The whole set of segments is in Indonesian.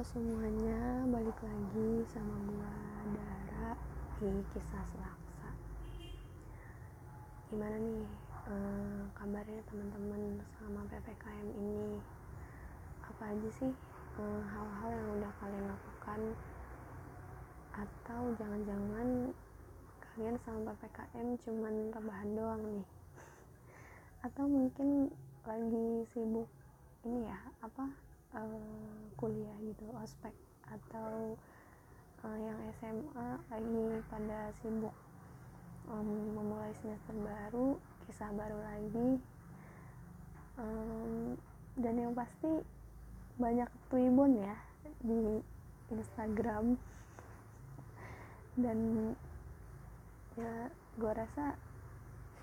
Semuanya, balik lagi sama gua Dara di kisah selaksa. Gimana nih eh, kabarnya teman-teman selama ppkm ini? Apa aja sih eh, hal-hal yang udah kalian lakukan? Atau jangan-jangan kalian selama ppkm cuman rebahan doang nih? Atau mungkin lagi sibuk ini ya apa uh, kuliah gitu ospek atau uh, yang SMA lagi pada sibuk. Um, memulai semester baru kisah baru lagi. Um, dan yang pasti banyak twibon ya di Instagram. Dan ya gue rasa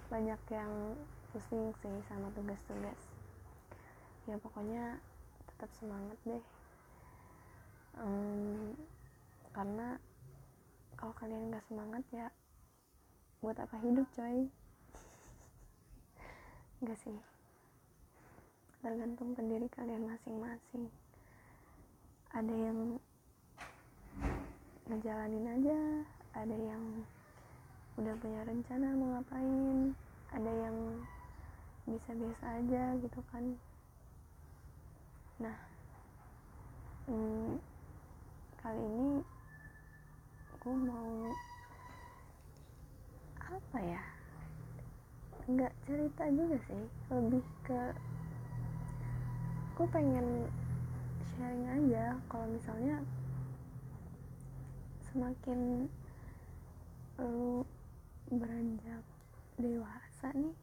banyak yang pusing sih sama tugas-tugas. Ya pokoknya tetap semangat deh. Um, karena kalau kalian nggak semangat ya buat apa hidup coy? Nggak sih. Tergantung ke diri kalian masing-masing. Ada yang ngejalanin aja ada yang udah punya rencana mau ngapain ada yang bisa biasa aja gitu kan nah hmm, kali ini gue mau apa ya? Nggak cerita juga sih lebih ke gue pengen sharing aja. Kalau misalnya semakin lu beranjak dewasa nih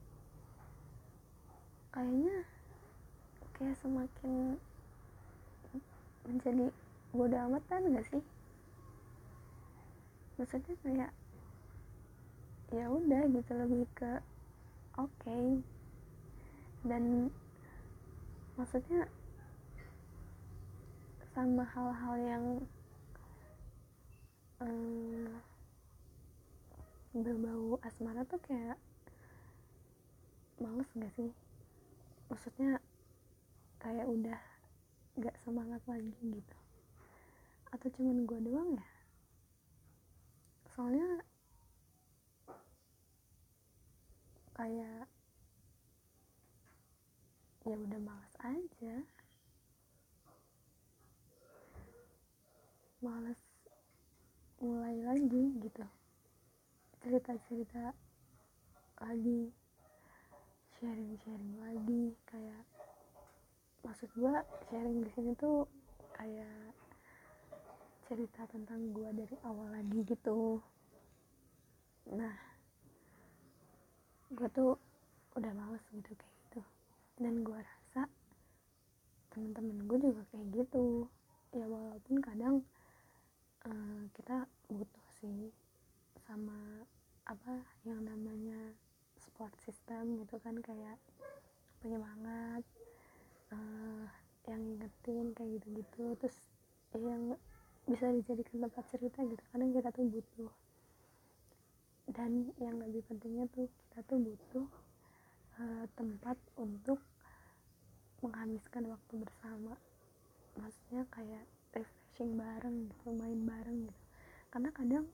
kayaknya kayak semakin menjadi bodoh amatan gak sih? Maksudnya kayak ya udah gitu lebih ke oke. Okay. dan maksudnya sama hal-hal yang um, berbau asmara tuh kayak males gak sih? Maksudnya kayak udah gak semangat lagi gitu. Atau cuman gue doang ya? Soalnya kayak ya udah malas aja. Malas mulai lagi gitu. Cerita-cerita lagi sharing-sharing lagi kayak maksud gue sharing di sini tuh kayak cerita tentang gue dari awal lagi gitu. Nah gue tuh udah males gitu kayak gitu. Dan gue rasa temen-temen gue juga kayak gitu. Ya walaupun kadang uh, kita butuh sih sama apa yang namanya support system gitu kan kayak penyemangat uh, yang ngingetin kayak gitu-gitu. Terus yang bisa dijadikan tempat cerita gitu kadang kita tuh butuh. Dan yang lebih pentingnya tuh kita tuh butuh uh, tempat untuk menghabiskan waktu bersama. Maksudnya kayak refreshing bareng gitu main bareng gitu. Karena kadang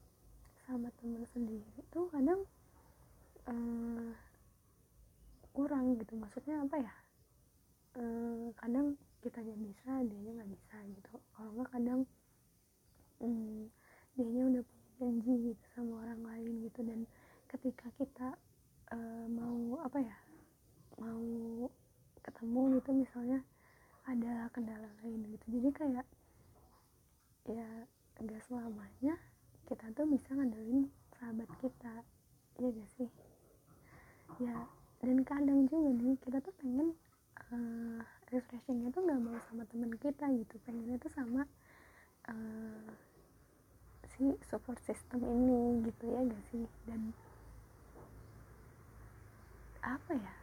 sama temen sendiri tuh kadang uh, kurang gitu. Maksudnya apa ya uh, kadang kita aja bisa dia nggak bisa gitu. Kalau nggak kadang um, dia udah punya janji gitu sama orang lain gitu. Dan ketika kita uh, mau apa ya mau ketemu gitu misalnya ada kendala lain gitu. Jadi kayak ya enggak selamanya kita tuh bisa ngandelin sahabat kita ya gak sih? Ya dan kadang juga nih kita tuh pengen uh, refreshingnya tuh nggak mau sama temen kita gitu. Pengennya tuh sama uh, si support system ini gitu ya gak sih? Dan apa ya?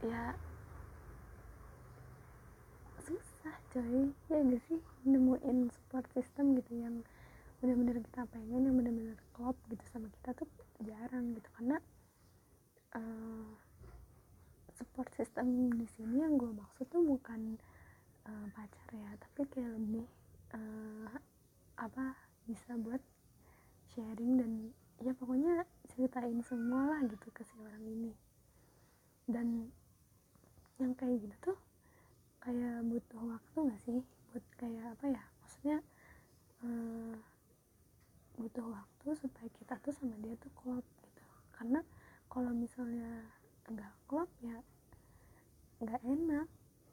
Ya susah coy. Ya gak sih? Nemuin support system gitu yang benar-benar kita pengen yang benar-benar klop gitu sama kita tuh jarang gitu. Karena uh, support system di sini. Yang gue maksud tuh bukan uh, pacar ya tapi kayak lebih uh, apa bisa buat sharing dan ya pokoknya ceritain semua lah gitu ke si orang ini. Dan yang kayak gitu tuh kayak butuh waktu gak sih? Buat kayak apa ya? Maksudnya uh, butuh waktu supaya kita tuh sama dia tuh klop gitu. Karena kalau misalnya klop ya nggak enak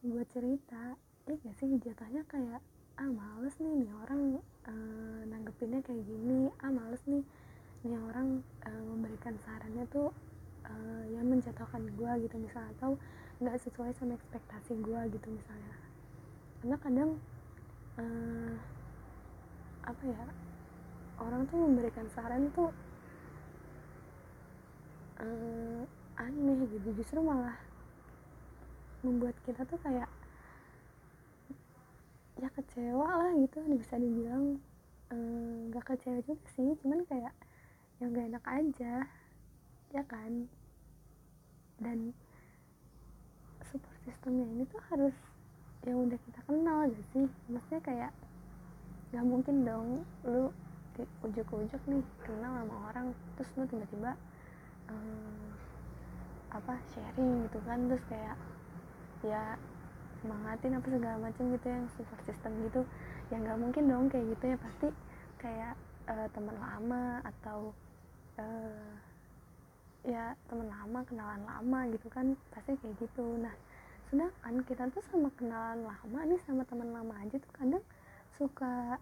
buat cerita. Ya gak sih jatuhnya kayak ah males nih nih orang uh, nanggepinnya kayak gini. Ah males nih nih orang uh, memberikan sarannya tuh uh, yang menjatuhkan gue gitu misalnya. Atau nggak sesuai sama ekspektasi gue gitu misalnya. Karena kadang uh, apa ya orang tuh memberikan saran tuh uh, aneh gitu. Justru malah membuat kita tuh kayak ya kecewa lah gitu bisa dibilang nggak eh, kecewa juga sih. Cuman kayak yang gak enak aja ya kan? Dan support systemnya ini tuh harus yang udah kita kenal gak sih? Maksudnya kayak gak mungkin dong lu ujuk-ujuk nih kenal sama orang terus lu tiba-tiba um, apa sharing gitu kan. Terus kayak ya semangatin apa segala macam gitu yang support system gitu. Ya nggak mungkin dong kayak gitu ya. Pasti kayak uh, teman lama atau uh, ya teman lama kenalan lama gitu kan pasti kayak gitu. Nah sedangkan kita tuh sama kenalan lama nih sama teman lama aja tuh kadang suka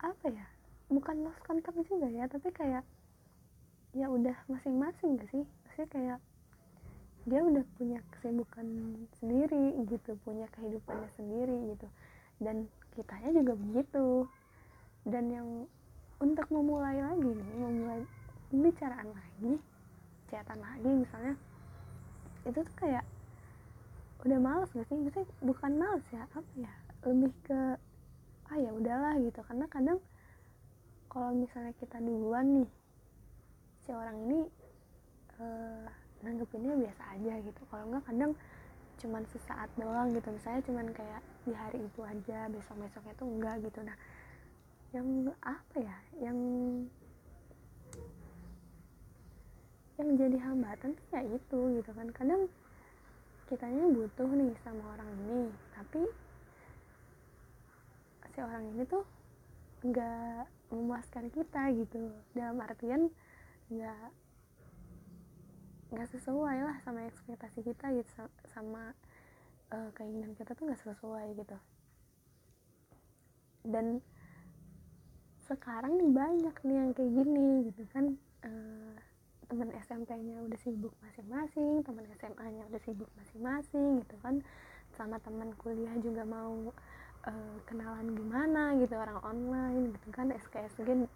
apa ya bukan lost contact juga ya tapi kayak ya udah masing-masing gak sih maksudnya kayak dia udah punya kesibukan sendiri gitu punya kehidupannya sendiri gitu. Dan kitanya juga begitu. Dan yang untuk memulai lagi nih memulai pembicaraan lagi catatan lagi misalnya itu tuh kayak udah males gak sih? Maksudnya bukan males ya apa ya? Lebih ke ah ya udahlah gitu. Karena kadang kalau misalnya kita duluan nih si orang ini uh, nanggepinnya biasa aja gitu. Kalau enggak kadang cuman sesaat doang gitu. Misalnya cuman kayak di hari itu aja besok besoknya tuh enggak gitu. Nah yang apa ya? Yang yang jadi hambatan tuh kayak itu gitu kan. Kadang kitanya butuh nih sama orang ini tapi si orang ini tuh nggak memuaskan kita gitu. Dalam artian nggak nggak sesuai lah sama ekspektasi kita gitu sama uh, keinginan kita tuh nggak sesuai gitu. Dan sekarang nih banyak nih yang kayak gini gitu kan uh, teman SMP-nya udah sibuk masing-masing teman SMA-nya udah sibuk masing-masing gitu kan sama teman kuliah juga mau uh, kenalan gimana gitu orang online gitu kan SKSD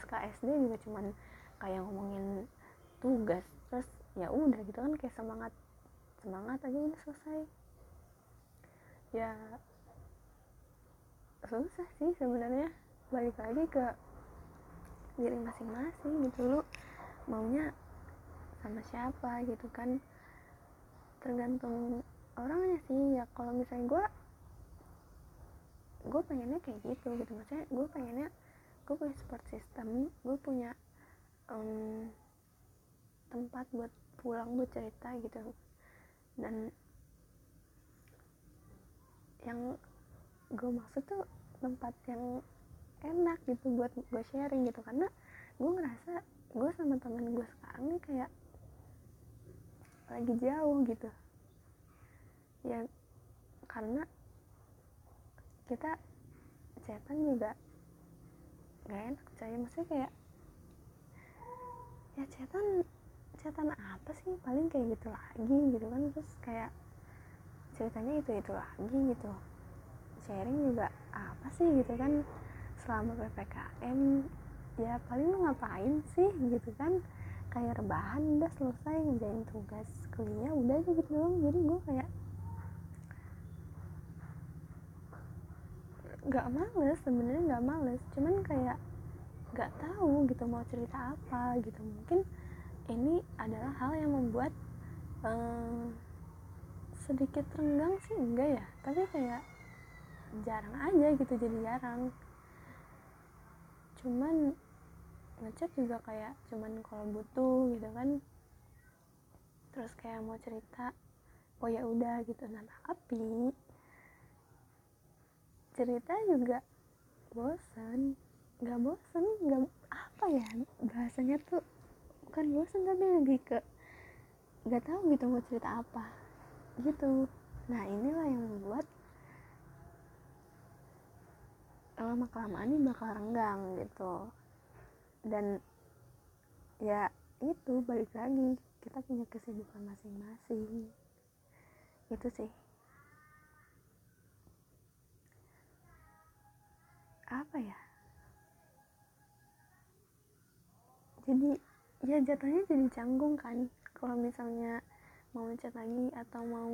SKSD juga cuman kayak ngomongin tugas terus ya udah gitu kan kayak semangat semangat aja udah selesai. Ya susah sih sebenarnya. Balik lagi ke diri masing-masing gitu lu maunya sama siapa gitu kan. Tergantung orangnya sih ya kalau misalnya gue gue pengennya kayak gitu gitu. Maksudnya gue pengennya gue punya support system gue punya um, tempat buat pulang buat cerita gitu. Dan yang gue maksud tuh tempat yang enak gitu buat gue sharing gitu. Karena gue ngerasa gue sama temen gue sekarang nih kayak lagi jauh gitu. Ya karena kita chatan juga gak enak coy. Maksudnya kayak ya chatan chatan apa sih? Paling kayak gitu lagi gitu kan. Terus kayak ceritanya itu itu lagi gitu. Sharing juga apa sih gitu kan selama ppkm ya paling lu ngapain sih gitu kan? Kayak rebahan udah selesai ngerjain tugas kuliah udah aja gitu doang. Jadi gue kayak nggak males sebenarnya nggak males. Cuman kayak nggak tahu gitu mau cerita apa gitu. Mungkin ini adalah hal yang membuat um, sedikit renggang sih enggak ya? Tapi kayak jarang aja gitu jadi jarang. Cuman ngechat juga kayak cuman kalau butuh gitu kan. Terus kayak mau cerita oh ya udah gitu. Nah tapi cerita juga bosan nggak bosan nggak apa ya bahasanya tuh bukan bosan tapi lebih ke nggak tahu gitu mau cerita apa gitu. Nah inilah yang membuat lama kelamaan ini bakal renggang gitu. Dan ya itu balik lagi kita punya kesibukan masing-masing. Itu sih. Apa ya? Jadi ya jatuhnya jadi canggung kan kalau misalnya mau chat lagi atau mau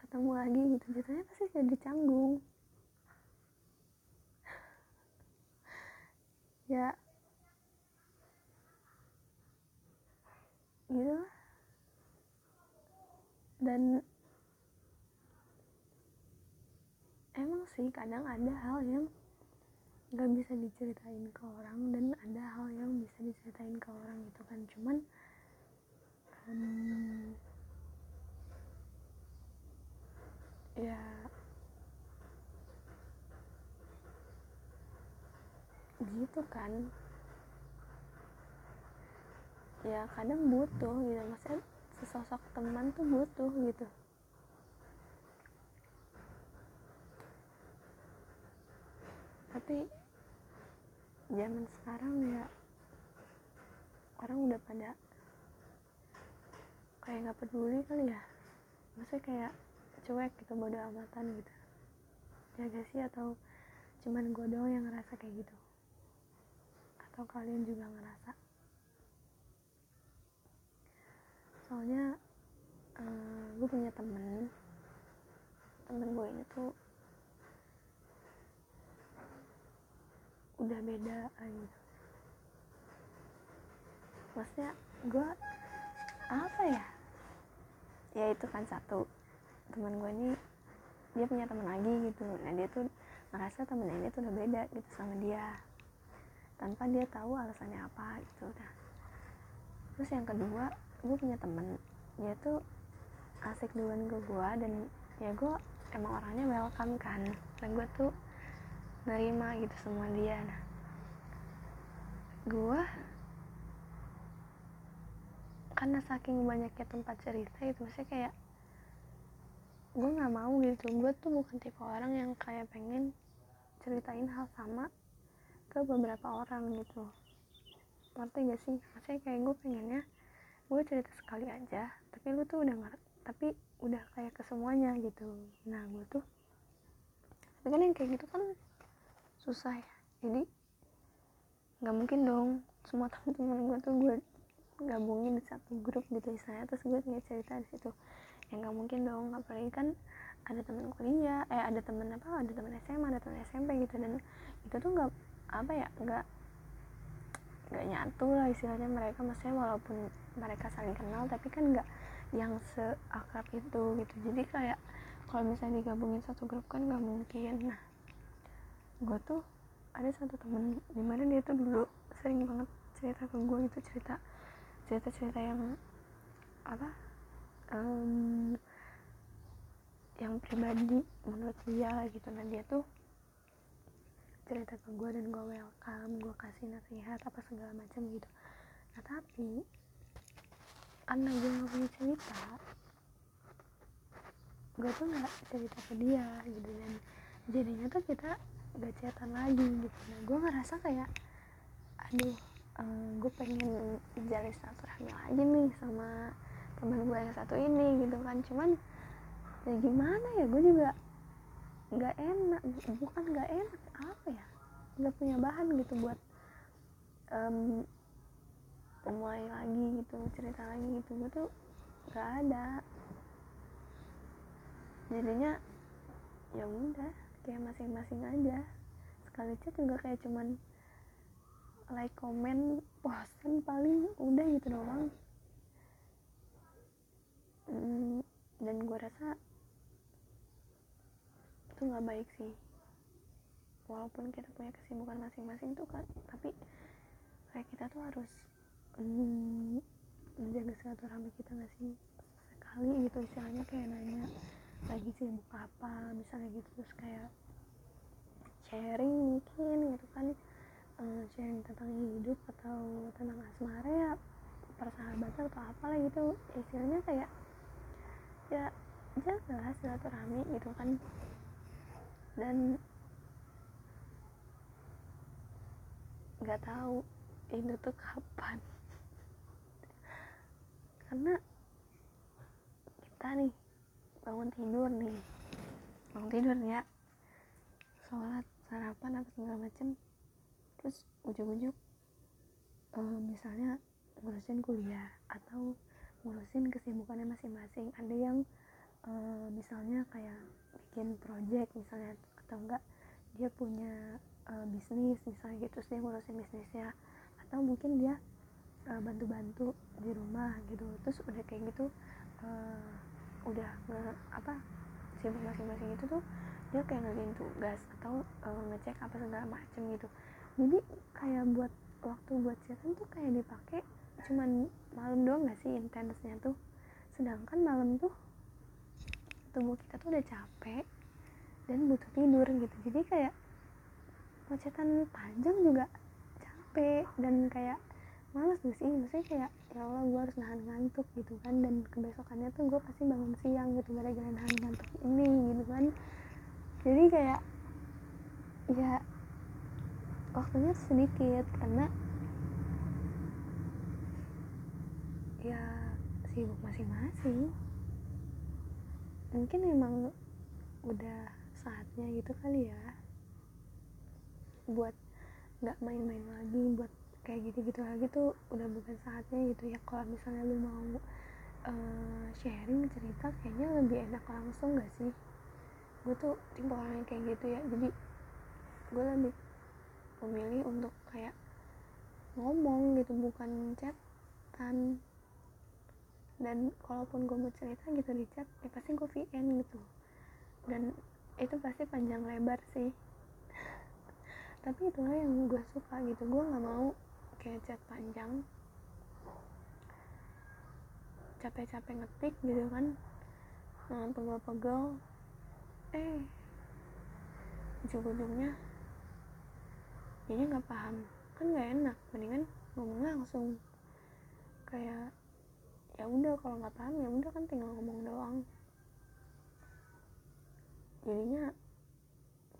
ketemu lagi gitu. Jatuhnya pasti jadi canggung. Ya. Gitu dan emang sih kadang ada hal yang gak bisa diceritain ke orang dan ada hal yang bisa diceritain ke orang gitu kan. Cuman um, ya gitu kan. Ya kadang butuh gitu. Maksudnya sesosok teman tuh butuh gitu. Tapi zaman sekarang ya orang udah pada kayak nggak peduli kali ya. Maksudnya kayak cuek gitu bodo amatan gitu. Ya gak sih atau cuman gue doang yang ngerasa kayak gitu? Atau kalian juga ngerasa? Soalnya uh, eh, gue punya temen. Temen gue ini tuh udah beda gitu maksudnya gue apa ya? Ya itu kan satu. Teman gue ini dia punya teman lagi gitu. Nah dia tuh ngerasa temen ini tuh udah beda gitu sama dia. Tanpa dia tahu alasannya apa gitu. Udah terus yang kedua gue punya temen. Dia tuh asik duluan ke gue dan ya gue emang orangnya welcome kan. Dan gue tuh nerima gitu semua dia. Nah gue karena saking banyaknya tempat cerita itu maksudnya kayak gue nggak mau gitu. Gue tuh bukan tipe orang yang kayak pengen ceritain hal sama ke beberapa orang gitu. Ngerti gak sih? Maksudnya kayak gue pengennya gue cerita sekali aja tapi lu tuh udah ngerti tapi udah kayak ke semuanya gitu. Nah gue tuh tapi kan yang kayak gitu kan susah ya. Jadi nggak mungkin dong. Semua teman-teman gue tuh gue gabungin di satu grup gitu istilahnya. Terus gue tinggal cerita di situ. Ya nggak mungkin dong. Apalagi kan ada teman kuliah eh ada teman apa ada teman SMA ada teman SMP gitu. Dan itu tuh nggak apa ya nggak nggak nyatu lah istilahnya mereka. Maksudnya walaupun mereka saling kenal tapi kan nggak yang seakrab itu gitu. Jadi kayak kalau misalnya digabungin satu grup kan nggak mungkin. Nah gue tuh ada satu temen di mana dia tuh dulu sering banget cerita ke gue gitu cerita cerita cerita yang apa um, yang pribadi menurut dia gitu. Nah dia tuh cerita ke gue dan gue welcome gue kasih nasihat apa segala macam gitu. Nah tapi karena gue gak punya cerita gue tuh nggak cerita ke dia gitu. Dan jadinya tuh kita gak chatan lagi gitu. Nah gue ngerasa kayak aduh um, gue pengen jalin silaturahmi lagi nih sama teman gue yang satu ini gitu kan. Cuman ya gimana ya gue juga nggak enak bukan nggak enak apa ya nggak punya bahan gitu buat um, mulai lagi gitu cerita lagi gitu. Gue tuh nggak ada. Jadinya ya udah kayak masing-masing aja. Sekali chat juga kayak cuman like komen posan paling udah gitu doang. Hmm, dan gue rasa itu nggak baik sih. Walaupun kita punya kesibukan masing-masing tuh kan tapi kayak kita tuh harus mm, menjaga silaturahmi kita nggak sih? Sekali gitu istilahnya kayak nanya lagi sibuk apa misalnya gitu terus kayak sharing mungkin gitu kan uh, sharing tentang hidup atau tentang asmara ya persahabatan atau apalah gitu. Istilahnya kayak ya jagalah silaturahmi gitu kan. Dan nggak tahu itu tuh kapan. Karena kita nih bangun tidur nih. Bangun tidur ya. Sholat sarapan apa segala macem. Terus ujuk-ujuk uh, misalnya ngurusin kuliah atau ngurusin kesibukannya masing-masing. Ada yang uh, misalnya kayak bikin project misalnya atau enggak dia punya uh, bisnis misalnya gitu dia ngurusin bisnisnya. Atau mungkin dia bantu eh, bantu-bantu di rumah gitu. Terus udah kayak gitu uh, udah nge apa sibuk masing-masing itu tuh dia kayak ngerjain tugas atau uh, ngecek apa segala macem gitu. Jadi kayak buat waktu buat chatan tuh kayak dipakai cuman malam doang gak sih intensnya tuh. Sedangkan malam tuh tubuh kita tuh udah capek dan butuh tidur gitu. Jadi kayak macetan panjang juga capek dan kayak malas gak sih? Maksudnya kayak ya Allah gue harus nahan ngantuk gitu kan. Dan kebesokannya tuh gue pasti bangun siang gitu gara-gara nahan ngantuk ini gitu kan. Jadi kayak ya waktunya sedikit karena ya sibuk masing-masing. Mungkin emang udah saatnya gitu kali ya buat nggak main-main lagi buat kayak gitu-gitu lagi tuh udah bukan saatnya gitu ya. Kalau misalnya lu mau uh, sharing cerita kayaknya lebih enak langsung gak sih? Gue tuh tipe orang yang kayak gitu ya. Jadi gue lebih memilih untuk kayak ngomong gitu bukan chatan. Dan kalaupun gue mau cerita gitu di chat ya pasti gue VN gitu. Dan itu pasti panjang lebar sih. Tapi itulah yang gue suka gitu. Gue nggak mau kayak chat panjang. Capek-capek ngetik gitu kan. Nah, pegel-pegel. Eh ujung-ujungnya ini nggak paham. Kan nggak enak mendingan ngomong langsung. Kayak ya udah kalau nggak paham ya udah kan tinggal ngomong doang. Jadinya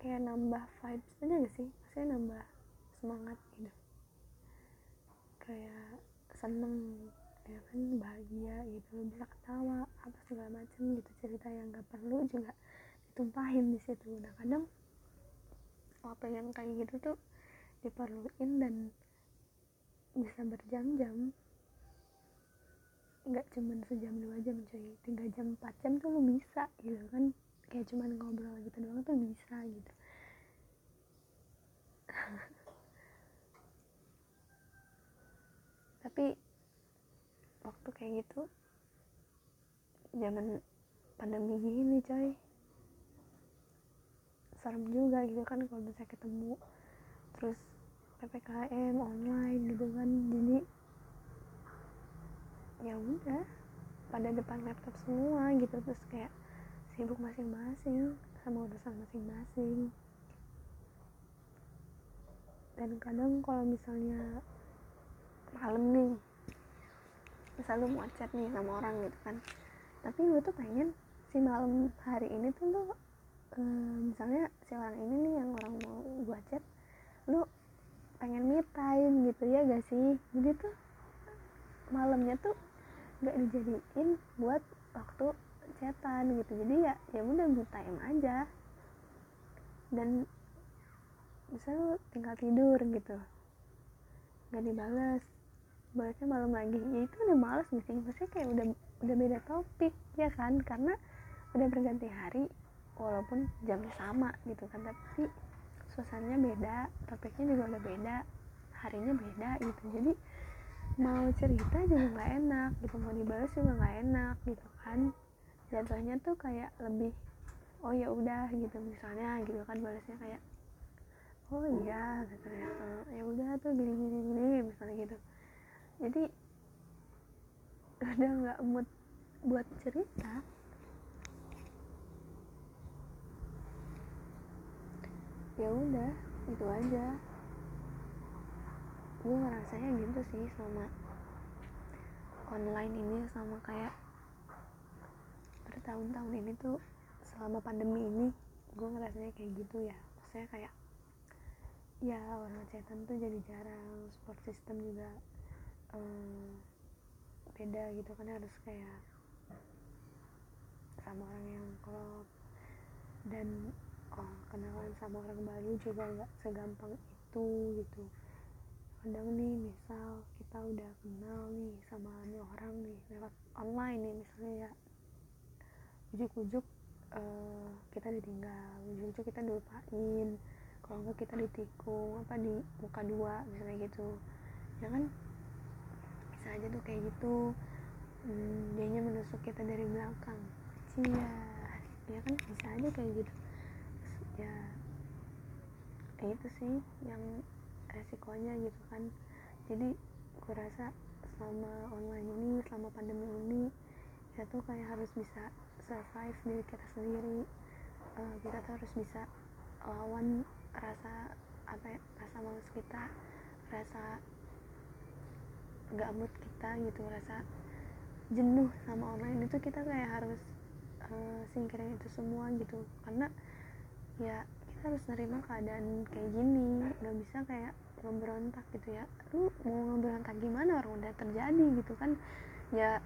kayak nambah vibes aja gak sih? Maksudnya nambah semangat gitu kayak seneng ya kan bahagia gitu bisa ketawa apa segala macam gitu cerita yang gak perlu juga ditumpahin di situ. Nah kadang apa yang kayak gitu tuh diperluin dan bisa berjam-jam. Nggak cuman sejam dua jam cuy. Tiga jam empat jam tuh lu bisa gitu kan. Kayak cuman ngobrol gitu doang tuh bisa gitu tapi waktu kayak gitu zaman pandemi gini coy. Serem juga gitu kan kalau bisa ketemu. Terus ppkm online gitu kan. Jadi ya udah pada depan laptop semua gitu. Terus kayak sibuk masing-masing sama urusan masing-masing. Dan kadang kalau misalnya malam nih. Misal lu mau chat nih sama orang gitu kan. Tapi gue tuh pengen si malam hari ini tuh lu uh, misalnya si orang ini nih yang orang mau gue chat lu pengen me time gitu ya gak sih? Jadi tuh malamnya tuh nggak dijadiin buat waktu chatan gitu. Jadi ya ya udah good time aja. Dan bisa lu tinggal tidur gitu. Nggak dibalas balasnya malam lagi. Ya itu udah males nih sih? Maksudnya kayak udah udah beda topik ya kan? Karena udah berganti hari walaupun jamnya sama gitu kan. Tapi suasananya beda topiknya juga udah beda harinya beda gitu. Jadi mau cerita juga nggak enak gitu. Mau dibalas juga nggak enak gitu kan. Jatuhnya tuh kayak lebih oh ya udah gitu misalnya gitu kan. Balasnya kayak oh iya gitu ya. Uh, ya udah tuh gini gini gini misalnya gitu jadi udah nggak mood buat cerita. Ya udah itu aja. Gue ngerasanya gitu sih sama online ini sama kayak bertahun-tahun ini tuh selama pandemi ini gue ngerasanya kayak gitu ya. Maksudnya kayak ya orang chatan tuh jadi jarang support system juga um, beda gitu kan harus kayak sama orang yang klop dan oh, kenalan sama orang baru juga nggak segampang itu gitu. Kadang nih misal kita udah kenal nih sama nih orang nih lewat online nih misalnya ya. Ujuk-ujuk uh, kita ditinggal ujuk-ujuk kita dilupain. Kalau enggak kita ditikung apa di muka dua misalnya gitu. Ya kan bisa aja tuh kayak gitu. Hmm, dianya menusuk kita dari belakang. Cia ya kan bisa aja kayak gitu. Ya itu sih yang resikonya gitu kan. Jadi gue rasa selama online ini selama pandemi ini ya tuh kayak harus bisa survive diri kita sendiri. Uh, kita tuh harus bisa lawan rasa apa ya, rasa males kita rasa gak mood kita gitu rasa jenuh sama online itu kita kayak harus uh, singkirin itu semua gitu. Karena ya kita harus nerima keadaan kayak gini nggak bisa kayak ngeberontak gitu ya. Lu mau ngeberontak gimana orang udah terjadi gitu kan? Ya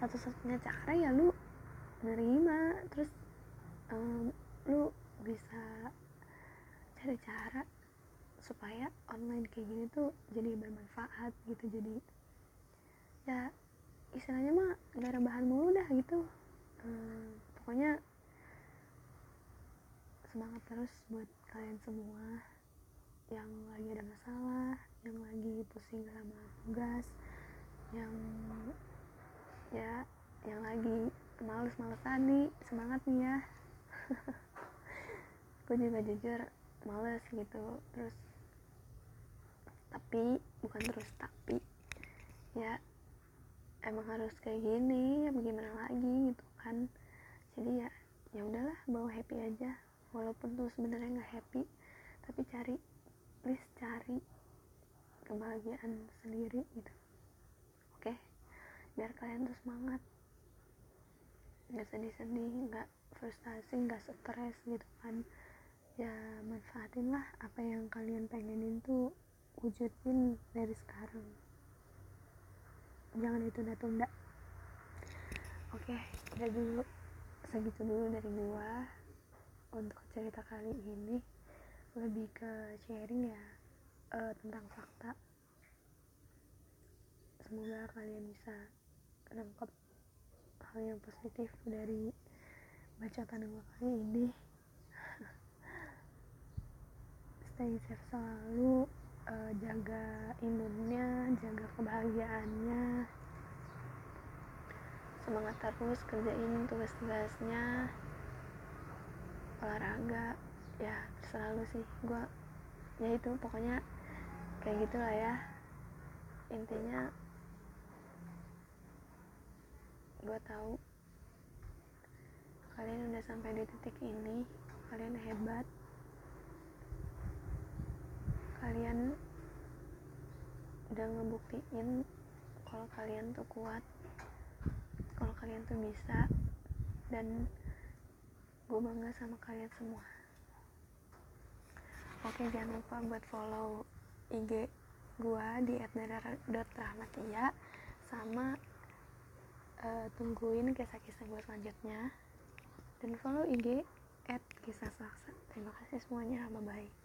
satu-satunya cara ya lu nerima terus um, lu bisa cari cara supaya online kayak gini tuh jadi bermanfaat gitu. Jadi ya istilahnya mah gak rebahan mulu dah gitu. Um, pokoknya semangat terus buat kalian semua yang lagi ada masalah yang lagi pusing sama tugas yang ya yang lagi males-malesan nih semangat nih ya. Gue juga jujur males gitu. Terus tapi bukan terus tapi ya emang harus kayak gini ya bagaimana lagi gitu kan. Jadi ya ya udahlah bawa happy aja. Walaupun tuh sebenarnya nggak happy tapi cari please cari kebahagiaan sendiri gitu. Oke? Okay? biar kalian tuh semangat. Nggak sedih-sedih nggak frustasi nggak stres gitu kan. Ya manfaatin lah apa yang kalian pengenin tuh wujudin dari sekarang. Jangan itu tunda oke udah dulu. Segitu dulu dari gua. Untuk cerita kali ini lebih ke sharing ya uh, tentang fakta. Semoga kalian bisa nangkep hal yang positif dari bacaan gue kali ini. Stay safe selalu uh, jaga imunnya jaga kebahagiaannya. Semangat terus kerjain tugas-tugasnya. Olahraga ya selalu sih gue ya itu pokoknya kayak gitulah ya. Intinya gue tahu kalian udah sampai di titik ini kalian hebat kalian udah ngebuktiin kalau kalian tuh kuat kalau kalian tuh bisa dan gue bangga sama kalian semua. Oke jangan lupa buat follow IG gue di @dara.rahmatia sama uh, tungguin kisah-kisah gue selanjutnya. Dan follow IG at kisah saksa. Terima kasih semuanya bye bye